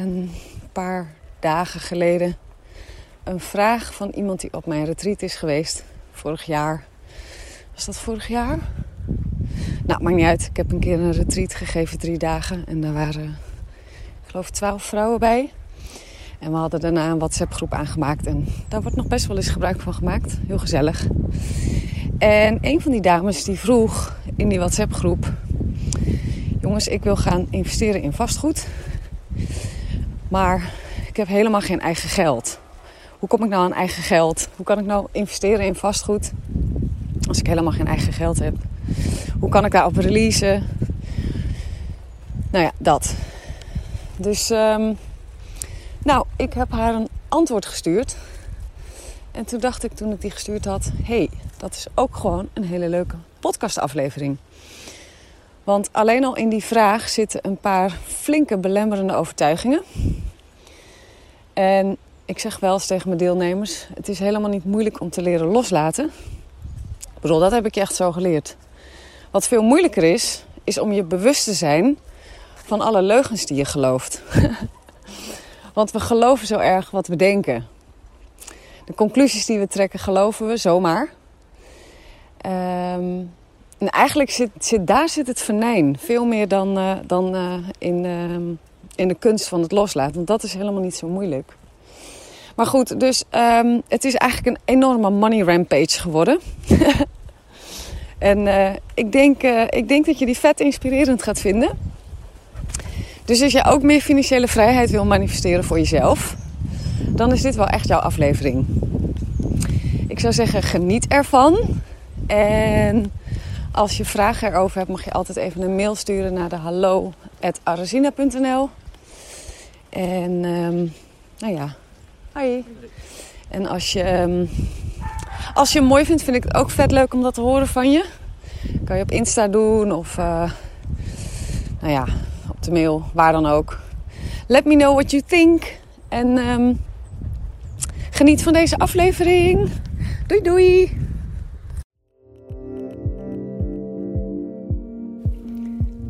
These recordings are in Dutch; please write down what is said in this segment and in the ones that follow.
een paar dagen geleden een vraag van iemand die op mijn retreat is geweest. Vorig jaar. Was dat vorig jaar? Nou, maakt niet uit. Ik heb een keer een retreat gegeven, drie dagen. En daar waren, ik geloof, twaalf vrouwen bij. En we hadden daarna een WhatsApp-groep aangemaakt. En daar wordt nog best wel eens gebruik van gemaakt. Heel gezellig. En een van die dames die vroeg in die WhatsApp-groep: Jongens, ik wil gaan investeren in vastgoed. Maar ik heb helemaal geen eigen geld. Hoe kom ik nou aan eigen geld? Hoe kan ik nou investeren in vastgoed als ik helemaal geen eigen geld heb? Hoe kan ik daarop releasen? Nou ja, dat. Dus, um, nou, ik heb haar een antwoord gestuurd. En toen dacht ik, toen ik die gestuurd had, hey, dat is ook gewoon een hele leuke podcastaflevering. Want alleen al in die vraag zitten een paar flinke belemmerende overtuigingen. En ik zeg wel eens tegen mijn deelnemers: het is helemaal niet moeilijk om te leren loslaten. Ik bedoel, dat heb ik je echt zo geleerd. Wat veel moeilijker is, is om je bewust te zijn van alle leugens die je gelooft. Want we geloven zo erg wat we denken. De conclusies die we trekken, geloven we zomaar. Um, en eigenlijk zit, zit, daar zit het venijn. Veel meer dan, uh, dan uh, in, uh, in de kunst van het loslaten. Want dat is helemaal niet zo moeilijk. Maar goed, dus um, het is eigenlijk een enorme money rampage geworden. en ik, denk, ik denk dat je die vet inspirerend gaat vinden. Dus als je ook meer financiële vrijheid wil manifesteren voor jezelf, dan is dit wel echt jouw aflevering. Ik zou zeggen, geniet ervan. En als je vragen erover hebt, mag je altijd even een mail sturen naar de hallo.arazina.nl. En um, nou ja, hi. En als je, um, als je het mooi vindt, vind ik het ook vet leuk om dat te horen van je. Kan je op Insta doen of uh, nou ja, op de mail, waar dan ook. Let me know what you think. En um, geniet van deze aflevering. Doei doei!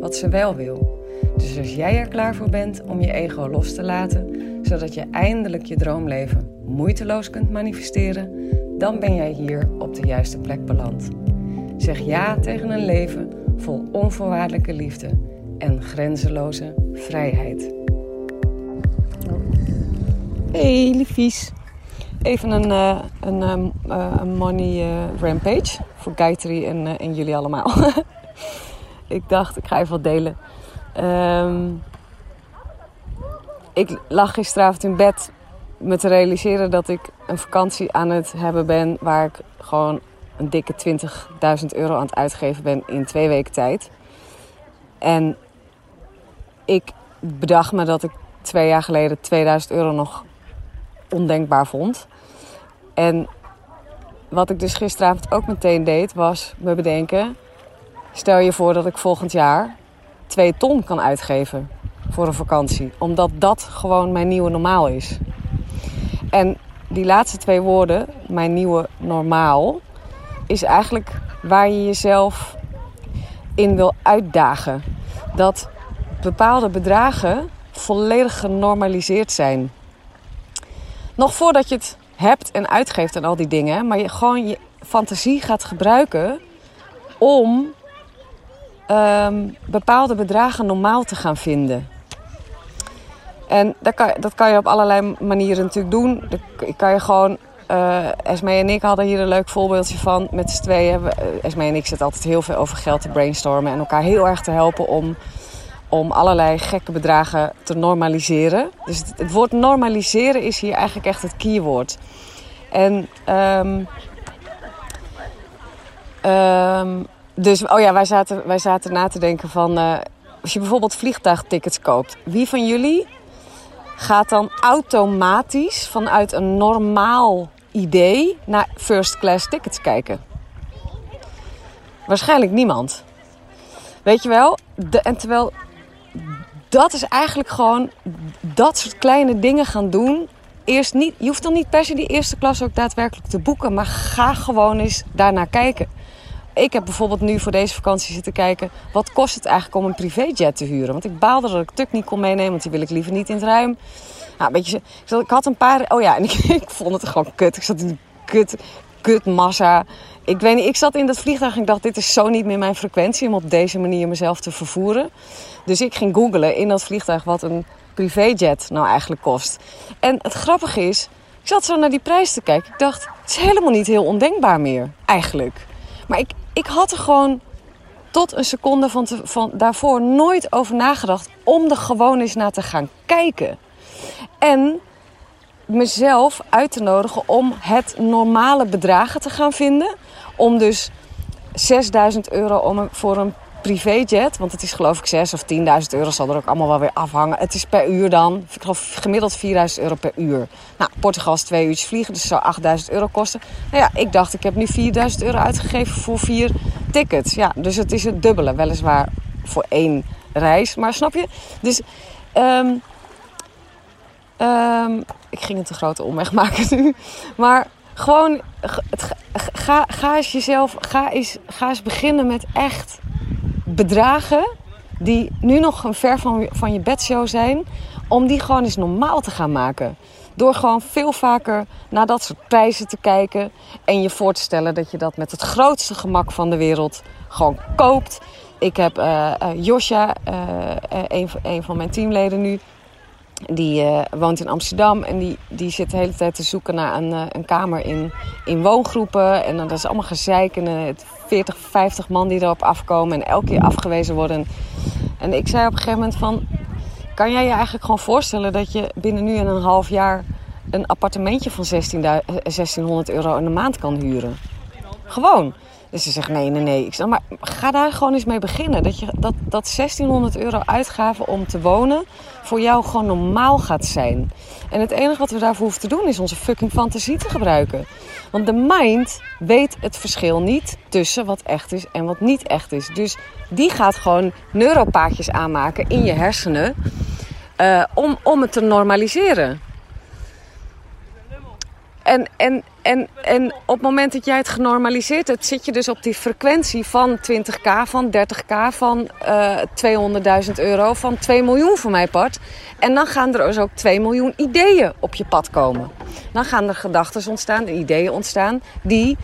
wat ze wel wil. Dus als jij er klaar voor bent om je ego los te laten, zodat je eindelijk je droomleven moeiteloos kunt manifesteren, dan ben jij hier op de juiste plek beland. Zeg ja tegen een leven vol onvoorwaardelijke liefde en grenzeloze vrijheid. Hey, liefies. Even een, uh, een, uh, een money rampage voor Gayatri en, en jullie allemaal. ik dacht, ik ga even wat delen. Um, ik lag gisteravond in bed me te realiseren dat ik een vakantie aan het hebben ben waar ik gewoon een dikke 20.000 euro aan het uitgeven ben in twee weken tijd. En ik bedacht me dat ik twee jaar geleden 2000 euro nog ondenkbaar vond. En wat ik dus gisteravond ook meteen deed, was me bedenken: Stel je voor dat ik volgend jaar 2 ton kan uitgeven voor een vakantie. Omdat dat gewoon mijn nieuwe normaal is. En die laatste twee woorden, mijn nieuwe normaal, is eigenlijk waar je jezelf in wil uitdagen. Dat bepaalde bedragen volledig genormaliseerd zijn. Nog voordat je het hebt en uitgeeft en al die dingen, maar je gewoon je fantasie gaat gebruiken om ehm, bepaalde bedragen normaal te gaan vinden. En dat kan, dat kan je op allerlei manieren natuurlijk doen. Dat kan je gewoon. Uh, Esme en ik hadden hier een leuk voorbeeldje van. Met z'n tweeën. Uh, Esme en ik zitten altijd heel veel over geld te brainstormen. En elkaar heel erg te helpen om, om allerlei gekke bedragen te normaliseren. Dus het, woord normaliseren is hier eigenlijk echt het keyword. En um, um, dus, oh ja, wij zaten, wij zaten na te denken van... Uh, als je bijvoorbeeld vliegtuigtickets koopt. Wie van jullie gaat dan automatisch vanuit een normaal idee naar first class tickets kijken? Waarschijnlijk niemand. Weet je wel? De, en terwijl dat is eigenlijk gewoon dat soort kleine dingen gaan doen. Eerst niet, je hoeft dan niet per se die eerste klas ook daadwerkelijk te boeken, maar ga gewoon eens daarnaar kijken. Ik heb bijvoorbeeld nu voor deze vakantie zitten kijken... wat kost het eigenlijk om een privéjet te huren? Want ik baalde dat ik Tuk niet kon meenemen... want die wil ik liever niet in het ruim. Nou, beetje, ik had een paar... Oh ja, en ik, ik vond het gewoon kut. Ik zat in kut, kut massa. Ik weet niet, ik zat in dat vliegtuig en ik dacht... dit is zo niet meer mijn frequentie... om op deze manier mezelf te vervoeren. Dus ik ging googlen in dat vliegtuig... wat een privéjet nou eigenlijk kost. En het grappige is... Ik zat zo naar die prijs te kijken. Ik dacht, het is helemaal niet heel ondenkbaar meer, eigenlijk. Maar ik, ik had er gewoon tot een seconde van, van daarvoor nooit over nagedacht om er gewoon eens naar te gaan kijken. En mezelf uit te nodigen om het normale bedragen te gaan vinden. Om dus 6000 euro om voor een privéjet, want het is geloof ik 6 of 10.000 euro, zal er ook allemaal wel weer afhangen. Het is per uur dan, ik geloof gemiddeld 4.000 euro per uur. Nou, Portugal is twee uurtjes vliegen, dus het zou 8.000 euro kosten. Nou ja, ik dacht, ik heb nu 4.000 euro uitgegeven voor vier tickets. Ja, dus het is het dubbele, weliswaar voor één reis. Maar snap je? Dus um, um, ik ging een te grote omweg maken nu. Maar gewoon, ga, ga eens jezelf, ga eens, ga eens beginnen met echt bedragen die nu nog ver van, van je bedshow zijn, om die gewoon eens normaal te gaan maken. Door gewoon veel vaker naar dat soort prijzen te kijken en je voor te stellen dat je dat met het grootste gemak van de wereld gewoon koopt. Ik heb uh, Josja, uh, een, van mijn teamleden nu, die woont in Amsterdam en die, die zit de hele tijd te zoeken naar een, een kamer in, in woongroepen. En dan dat is allemaal gezeik en uh, 40, 50 man die erop afkomen en elke keer afgewezen worden. En ik zei op een gegeven moment van... Kan jij je eigenlijk gewoon voorstellen dat je binnen nu en een half jaar... een appartementje van 16, 1600 euro in de maand kan huren? Gewoon. Dus ze zegt nee, nee, nee. Ik zeg, maar ga daar gewoon eens mee beginnen. Dat, je, dat, dat 1600 euro uitgaven om te wonen voor jou gewoon normaal gaat zijn. En het enige wat we daarvoor hoeven te doen is onze fucking fantasie te gebruiken. Want de mind weet het verschil niet tussen wat echt is en wat niet echt is. Dus die gaat gewoon neuropaadjes aanmaken in je hersenen uh, om, om het te normaliseren. En, en, en, en op het moment dat jij het genormaliseerd hebt, zit je dus op die frequentie van 20k, van 30k, van uh, 200.000 euro, van 2 miljoen voor mijn part. En dan gaan er dus ook 2 miljoen ideeën op je pad komen. Dan gaan er gedachten ontstaan, ideeën ontstaan, die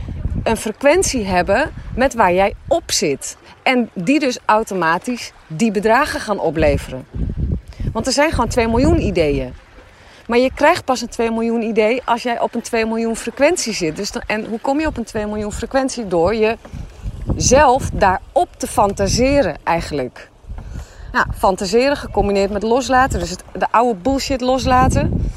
een frequentie hebben met waar jij op zit. En die dus automatisch die bedragen gaan opleveren. Want er zijn gewoon 2 miljoen ideeën. Maar je krijgt pas een 2 miljoen idee als jij op een 2 miljoen frequentie zit. Dus en hoe kom je op een 2 miljoen frequentie? Door je zelf daarop te fantaseren eigenlijk. Nou, fantaseren gecombineerd met loslaten. Dus het, de oude bullshit loslaten.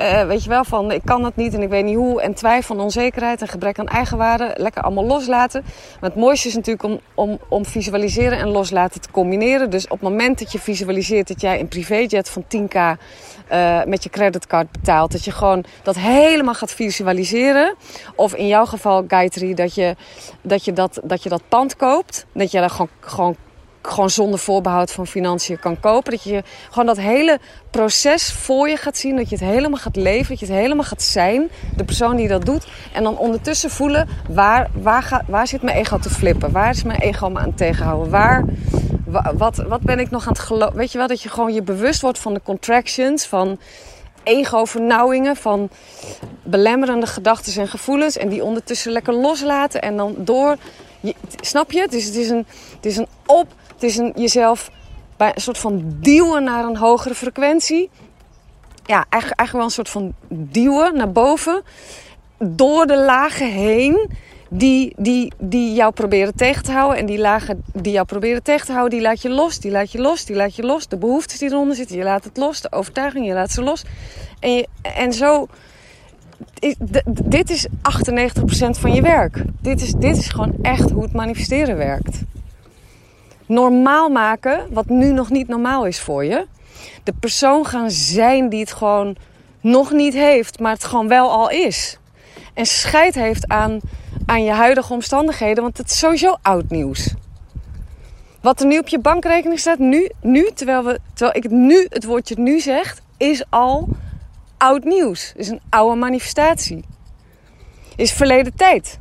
Uh, weet je wel, van ik kan dat niet en ik weet niet hoe. En twijfel en onzekerheid en gebrek aan eigenwaarde. Lekker allemaal loslaten. Maar het mooiste is natuurlijk om, om, om visualiseren en loslaten te combineren. Dus op het moment dat je visualiseert dat jij een privéjet van 10k uh, met je creditcard betaalt. Dat je gewoon dat helemaal gaat visualiseren. Of in jouw geval, Gayatri, dat je dat, je dat, dat, je dat pand koopt. Dat je daar gewoon, gewoon gewoon zonder voorbehoud van financiën kan kopen. Dat je gewoon dat hele proces voor je gaat zien. Dat je het helemaal gaat leven. Dat je het helemaal gaat zijn. De persoon die dat doet. En dan ondertussen voelen waar, waar, gaat, waar zit mijn ego te flippen? Waar is mijn ego me aan het tegenhouden? Waar, wat, wat ben ik nog aan het geloven? Weet je wel, dat je gewoon je bewust wordt van de contractions. Van ego-vernauwingen. Van belemmerende gedachten en gevoelens. En die ondertussen lekker loslaten. En dan door snap je? Is, het is, een, het is een op, het is een jezelf bij een soort van duwen naar een hogere frequentie. Ja, eigenlijk, eigenlijk wel een soort van duwen naar boven. Door de lagen heen die, die, die jou proberen tegen te houden. En die lagen die jou proberen tegen te houden, die laat je los, die laat je los, die laat je los. De behoeftes die eronder zitten, je laat het los. De overtuiging, je laat ze los. En, en zo dit is 98% van je werk. Dit is, dit is gewoon echt hoe het manifesteren werkt. Normaal maken wat nu nog niet normaal is voor je. De persoon gaan zijn die het gewoon nog niet heeft, maar het gewoon wel al is. En scheid heeft aan, aan je huidige omstandigheden, want het is sowieso oud nieuws. Wat er nu op je bankrekening staat, nu, nu terwijl, we, terwijl ik nu het woordje nu zeg, is al oud nieuws. Is een oude manifestatie. Is verleden tijd.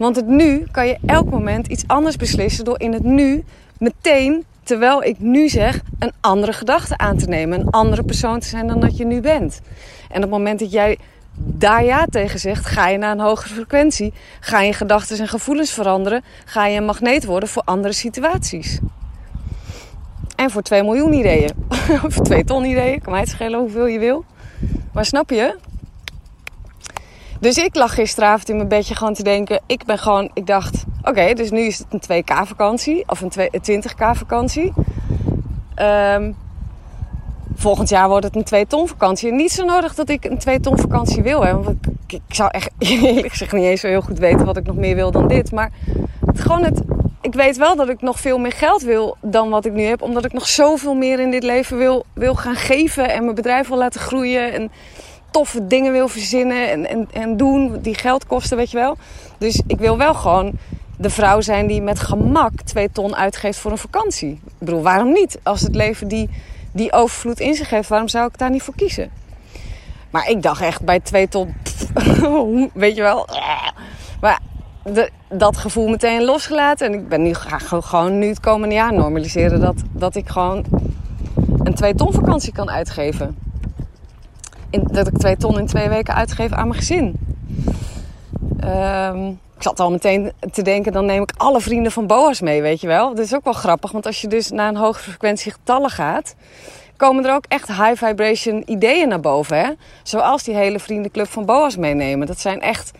Want het nu kan je elk moment iets anders beslissen door in het nu meteen, terwijl ik nu zeg, een andere gedachte aan te nemen. Een andere persoon te zijn dan dat je nu bent. En op het moment dat jij daar ja tegen zegt, ga je naar een hogere frequentie. Ga je gedachten en gevoelens veranderen. Ga je een magneet worden voor andere situaties. En voor 2 miljoen ideeën. of 2 ton ideeën. Kan mij het schelen hoeveel je wil. Maar snap je? Dus ik lag gisteravond in mijn bedje gewoon te denken. Ik ben gewoon, ik dacht, oké, dus nu is het een 2K vakantie. Of een 20K vakantie. Um, volgend jaar wordt het een 2 ton vakantie. En niet zo nodig dat ik een 2 ton vakantie wil. Hè, want ik, ik, zou echt eerlijk gezegd niet eens zo heel goed weten wat ik nog meer wil dan dit. Maar het, gewoon het, ik weet wel dat ik nog veel meer geld wil dan wat ik nu heb. Omdat ik nog zoveel meer in dit leven wil, wil gaan geven. En mijn bedrijf wil laten groeien. En toffe dingen wil verzinnen en, en, en doen die geld kosten, weet je wel. Dus ik wil wel gewoon de vrouw zijn die met gemak twee ton uitgeeft voor een vakantie. Ik bedoel, waarom niet? Als het leven die, die overvloed in zich heeft, waarom zou ik daar niet voor kiezen? Maar ik dacht echt bij twee ton, weet je wel. Maar de, dat gevoel meteen losgelaten. En ik ben nu graag gewoon nu het komende jaar normaliseren dat, dat ik gewoon een twee ton vakantie kan uitgeven. In, dat ik twee ton in twee weken uitgeef aan mijn gezin. Um, ik zat al meteen te denken, dan neem ik alle vrienden van Boas mee, weet je wel. Dat is ook wel grappig, want als je dus naar een hoge frequentie getallen gaat, komen er ook echt high vibration ideeën naar boven. Hè? Zoals die hele vriendenclub van Boas meenemen. Dat zijn echt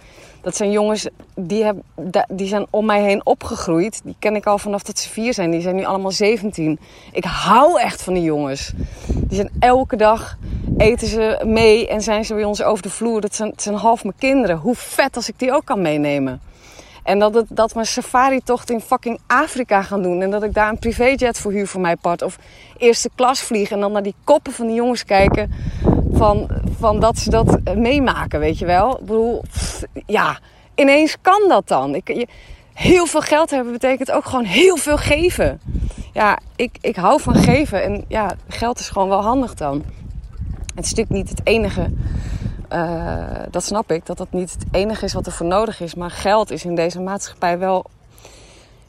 dat zijn jongens die, hebben, die zijn om mij heen opgegroeid. Die ken ik al vanaf dat ze vier zijn. Die zijn nu allemaal 17. Ik hou echt van die jongens. Die zijn elke dag eten ze mee en zijn ze bij ons over de vloer. Dat zijn, zijn half mijn kinderen. Hoe vet als ik die ook kan meenemen. En dat, dat we een safari-tocht in fucking Afrika gaan doen. En dat ik daar een privéjet voor huur voor mijn part. Of eerste klas vlieg en dan naar die koppen van die jongens kijken van, van dat ze dat eh, meemaken, weet je wel. Ik bedoel, ja, ineens kan dat dan. Ik, je, heel veel geld hebben betekent ook gewoon heel veel geven. Ja, ik, ik hou van geven en ja, geld is gewoon wel handig dan. Het is natuurlijk niet het enige, uh, dat snap ik, dat dat niet het enige is wat er voor nodig is. Maar geld is in deze maatschappij wel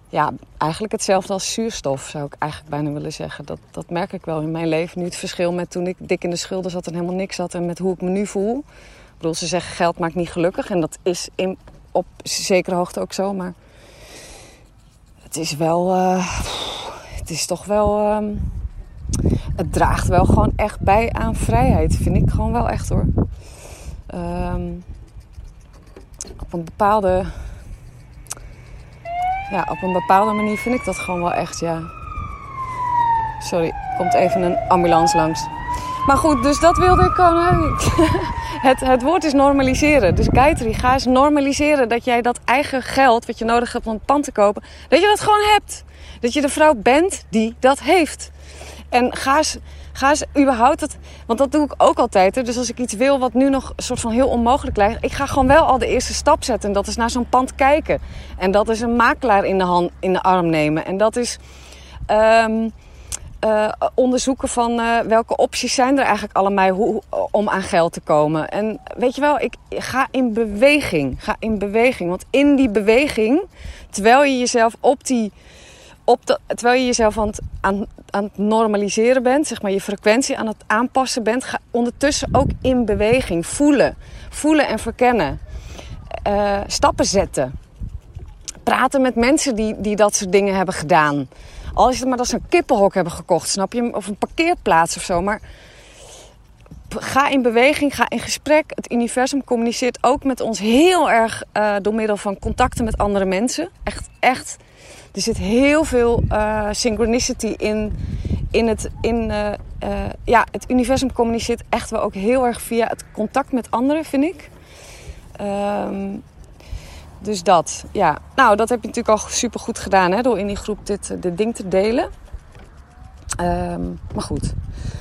ja, eigenlijk hetzelfde als zuurstof, zou ik eigenlijk bijna willen zeggen. Dat, dat merk ik wel in mijn leven. Nu het verschil met toen ik dik in de schulden zat en helemaal niks had en met hoe ik me nu voel. Ik bedoel, ze zeggen geld maakt niet gelukkig en dat is in, op zekere hoogte ook zo. Maar het is wel, uh, het is toch wel, uh, het draagt wel gewoon echt bij aan vrijheid. Vind ik gewoon wel echt hoor. Um, op een bepaalde ja, op een bepaalde manier vind ik dat gewoon wel echt, ja. Sorry, komt even een ambulance langs. Maar goed, dus dat wilde ik gewoon. het, het woord is normaliseren. Dus Gayatri, ga eens normaliseren dat jij dat eigen geld wat je nodig hebt om een pand te kopen, dat je dat gewoon hebt. Dat je de vrouw bent die dat heeft. En ga eens Ga eens überhaupt het. Want dat doe ik ook altijd. Hè. Dus als ik iets wil wat nu nog soort van heel onmogelijk lijkt. Ik ga gewoon wel al de eerste stap zetten. En dat is naar zo'n pand kijken. En dat is een makelaar in de, hand, in de arm nemen. En dat is Ehm, eh, onderzoeken van uh, welke opties zijn er eigenlijk allemaal hoe, om aan geld te komen. En weet je wel, ik ga in beweging. Ga in beweging. Want in die beweging, terwijl je jezelf op die. Op terwijl je jezelf aan het, aan, het normaliseren bent, zeg maar je frequentie aan het aanpassen bent, ga ondertussen ook in beweging. Voelen. Voelen en verkennen. Uh, stappen zetten. Praten met mensen die, die dat soort dingen hebben gedaan. Al is het maar dat ze een kippenhok hebben gekocht, snap je? Of een parkeerplaats of zo. Maar ga in beweging, ga in gesprek. Het universum communiceert ook met ons heel erg uh, door middel van contacten met andere mensen. Echt, echt. Er zit heel veel uh, synchronicity in, in het. In, uh, ja, het universum communiceert echt wel ook heel erg via het contact met anderen, vind ik. Um, dus dat, ja. Nou, dat heb je natuurlijk al super goed gedaan hè, door in die groep dit, eh, dit ding te delen. Um, maar goed.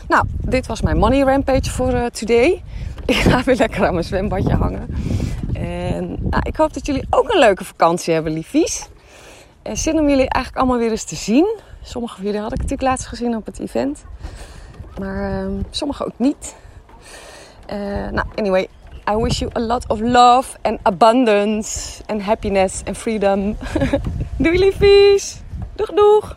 Nou, dit was mijn money rampage voor uh, today. Ik ga weer lekker aan mijn zwembadje hangen. En nou, ik hoop dat jullie ook een leuke vakantie hebben, liefies. En zin om jullie eigenlijk allemaal weer eens te zien. Sommige van jullie had ik natuurlijk laatst gezien op het event. Maar uh, sommige ook niet. Uh, nou, anyway, I wish you a lot of love and abundance and happiness and freedom. Doei liefies. Doeg doeg.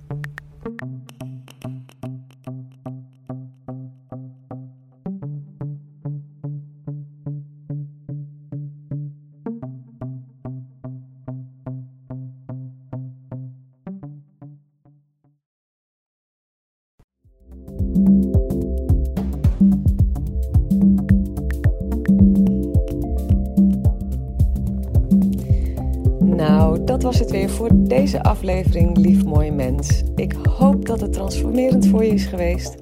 Voor deze aflevering, lief mooi mens. Ik hoop dat het transformerend voor je is geweest.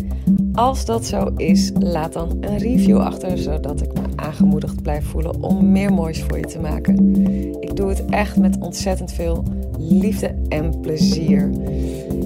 Als dat zo is, laat dan een review achter, zodat ik me aangemoedigd blijf voelen om meer moois voor je te maken. Ik doe het echt met ontzettend veel liefde en plezier.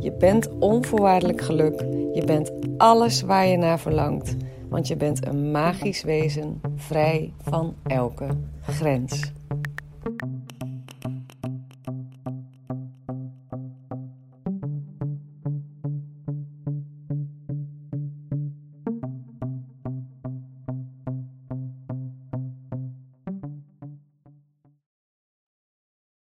je bent onvoorwaardelijk geluk, je bent alles waar je naar verlangt, want je bent een magisch wezen, vrij van elke grens.